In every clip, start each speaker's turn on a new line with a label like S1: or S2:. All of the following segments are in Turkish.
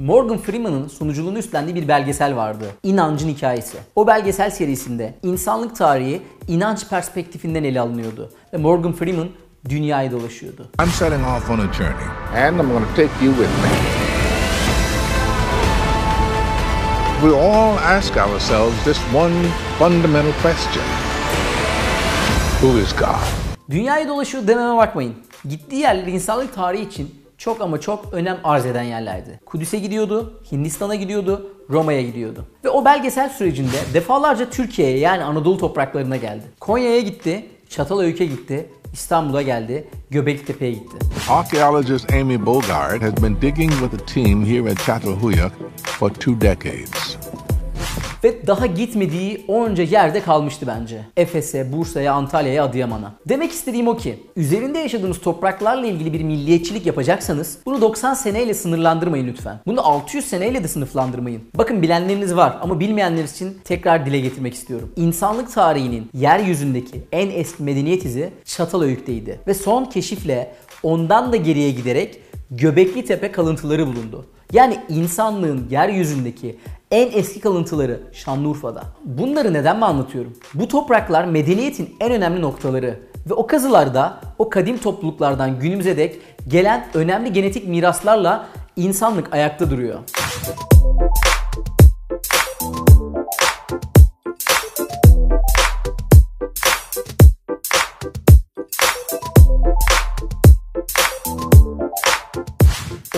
S1: Morgan Freeman'ın sunuculuğunu üstlendiği bir belgesel vardı. İnancın Hikayesi. O belgesel serisinde insanlık tarihi inanç perspektifinden ele alınıyordu. Ve Morgan Freeman dünyayı dolaşıyordu.
S2: I'm setting off on a journey.
S3: And I'm going to take you with me.
S2: We all ask ourselves this one fundamental question Who is God?
S1: Dünyayı dolaşıyor dememe bakmayın. Gittiği yerler insanlık tarihi için çok ama çok önem arz eden yerlerdi. Kudüs'e gidiyordu, Hindistan'a gidiyordu, Roma'ya gidiyordu. Ve o belgesel sürecinde defalarca Türkiye'ye yani Anadolu topraklarına geldi. Konya'ya gitti, Çatalhöyük'e gitti, İstanbul'a geldi, Göbekli gitti.
S2: Archaeologist Amy Bogard has been digging with a team here at Çatalhöyük for two decades.
S1: Ve daha gitmediği onca yerde kalmıştı bence. Efes'e, Bursa'ya, Antalya'ya, Adıyaman'a. Demek istediğim o ki, üzerinde yaşadığınız topraklarla ilgili bir milliyetçilik yapacaksanız bunu 90 seneyle sınırlandırmayın lütfen. Bunu 600 seneyle de sınıflandırmayın. Bakın bilenleriniz var ama bilmeyenler için tekrar dile getirmek istiyorum. İnsanlık tarihinin yeryüzündeki en eski medeniyet izi Çatalhöyük'teydi. Ve son keşifle ondan da geriye giderek Göbekli Tepe kalıntıları bulundu. Yani insanlığın yeryüzündeki en eski kalıntıları Şanlıurfa'da. Bunları neden mi anlatıyorum? Bu topraklar medeniyetin en önemli noktaları ve o kazılarda o kadim topluluklardan günümüze dek gelen önemli genetik miraslarla insanlık ayakta duruyor.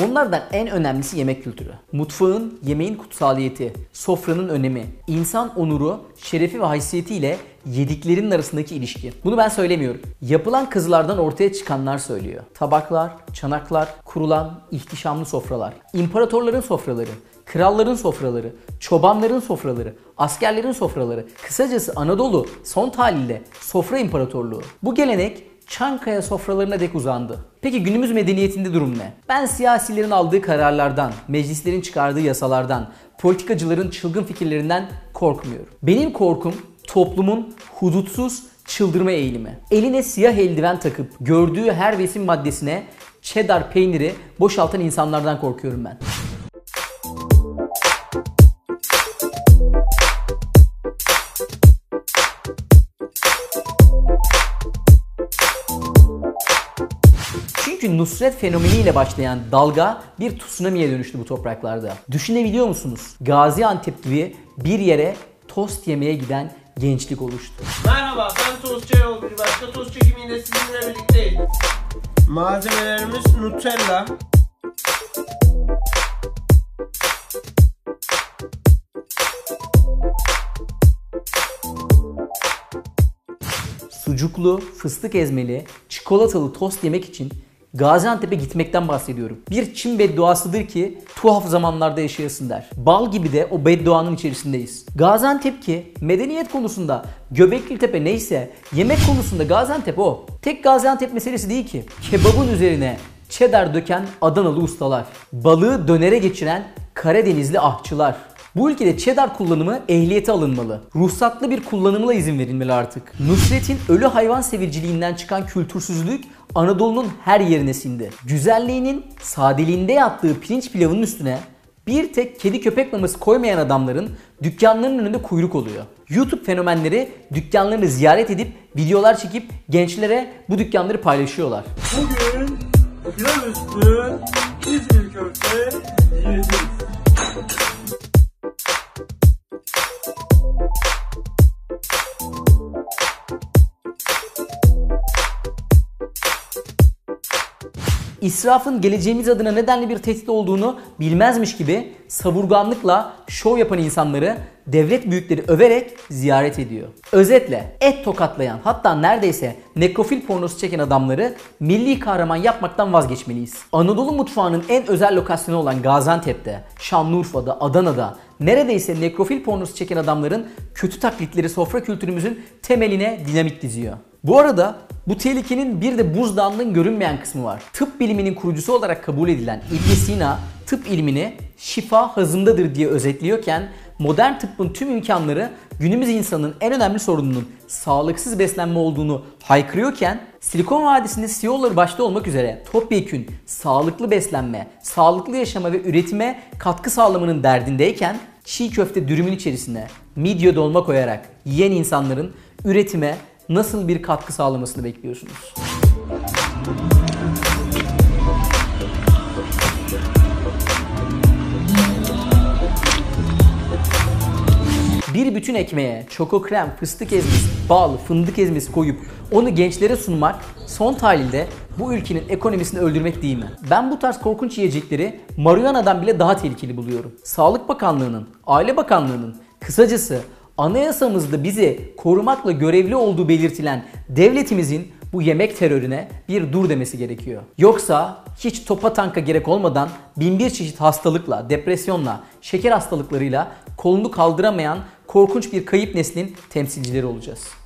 S1: Onlardan en önemlisi yemek kültürü. Mutfağın, yemeğin kutsaliyeti, sofranın önemi, insan onuru, şerefi ve haysiyetiyle yediklerinin arasındaki ilişki. Bunu ben söylemiyorum. Yapılan kızlardan ortaya çıkanlar söylüyor. Tabaklar, çanaklar, kurulan ihtişamlı sofralar, imparatorların sofraları, kralların sofraları, çobanların sofraları, askerlerin sofraları, kısacası Anadolu son taliyle sofra imparatorluğu. Bu gelenek Çankaya sofralarına dek uzandı. Peki günümüz medeniyetinde durum ne? Ben siyasilerin aldığı kararlardan, meclislerin çıkardığı yasalardan, politikacıların çılgın fikirlerinden korkmuyorum. Benim korkum toplumun hudutsuz çıldırma eğilimi. Eline siyah eldiven takıp gördüğü her besin maddesine cheddar peyniri boşaltan insanlardan korkuyorum ben. Çünkü Nusret fenomeniyle başlayan dalga bir tsunami'ye dönüştü bu topraklarda. Düşünebiliyor musunuz? Gaziantep gibi bir yere tost yemeye giden gençlik oluştu.
S4: Merhaba ben Tostçu Yol bir başka tost çekimiyle sizinle birlikteyim. Malzemelerimiz Nutella,
S1: sucuklu, fıstık ezmeli, çikolatalı tost yemek için Gaziantep'e gitmekten bahsediyorum. Bir Çin bedduasıdır ki tuhaf zamanlarda yaşayasın der. Bal gibi de o bedduanın içerisindeyiz. Gaziantep ki medeniyet konusunda Göbekli Tepe neyse yemek konusunda Gaziantep o. Tek Gaziantep meselesi değil ki. Kebabın üzerine cheddar döken Adanalı ustalar. Balığı dönere geçiren Karadenizli ahçılar. Bu ülkede cheddar kullanımı ehliyete alınmalı. Ruhsatlı bir kullanımına izin verilmeli artık. Nusret'in ölü hayvan sevirciliğinden çıkan kültürsüzlük Anadolu'nun her yerine sindi. Güzelliğinin sadeliğinde yattığı pirinç pilavının üstüne bir tek kedi köpek maması koymayan adamların dükkanlarının önünde kuyruk oluyor. YouTube fenomenleri dükkanlarını ziyaret edip videolar çekip gençlere bu dükkanları paylaşıyorlar.
S4: Bugün pilav üstü İzmir köfte yiyeceğiz.
S1: İsrafın geleceğimiz adına nedenli bir tehdit olduğunu bilmezmiş gibi savurganlıkla şov yapan insanları devlet büyükleri överek ziyaret ediyor. Özetle et tokatlayan hatta neredeyse nekrofil pornosu çeken adamları milli kahraman yapmaktan vazgeçmeliyiz. Anadolu mutfağının en özel lokasyonu olan Gaziantep'te, Şanlıurfa'da, Adana'da neredeyse nekrofil pornosu çeken adamların kötü taklitleri sofra kültürümüzün temeline dinamit diziyor. Bu arada bu tehlikenin bir de buzdağının görünmeyen kısmı var. Tıp biliminin kurucusu olarak kabul edilen ibn Sina tıp ilmini şifa hazındadır diye özetliyorken modern tıbbın tüm imkanları günümüz insanın en önemli sorununun sağlıksız beslenme olduğunu haykırıyorken Silikon Vadisi'nde CEO'ları başta olmak üzere topyekün sağlıklı beslenme, sağlıklı yaşama ve üretime katkı sağlamanın derdindeyken çiğ köfte dürümün içerisine midye dolma koyarak yiyen insanların üretime nasıl bir katkı sağlamasını bekliyorsunuz? Bir bütün ekmeğe çoko krem, fıstık ezmesi, bal, fındık ezmesi koyup onu gençlere sunmak son tahlilde bu ülkenin ekonomisini öldürmek değil mi? Ben bu tarz korkunç yiyecekleri marihuana'dan bile daha tehlikeli buluyorum. Sağlık Bakanlığı'nın, Aile Bakanlığı'nın, kısacası anayasamızda bizi korumakla görevli olduğu belirtilen devletimizin bu yemek terörüne bir dur demesi gerekiyor. Yoksa hiç topa tanka gerek olmadan bin bir çeşit hastalıkla, depresyonla, şeker hastalıklarıyla kolunu kaldıramayan korkunç bir kayıp neslin temsilcileri olacağız.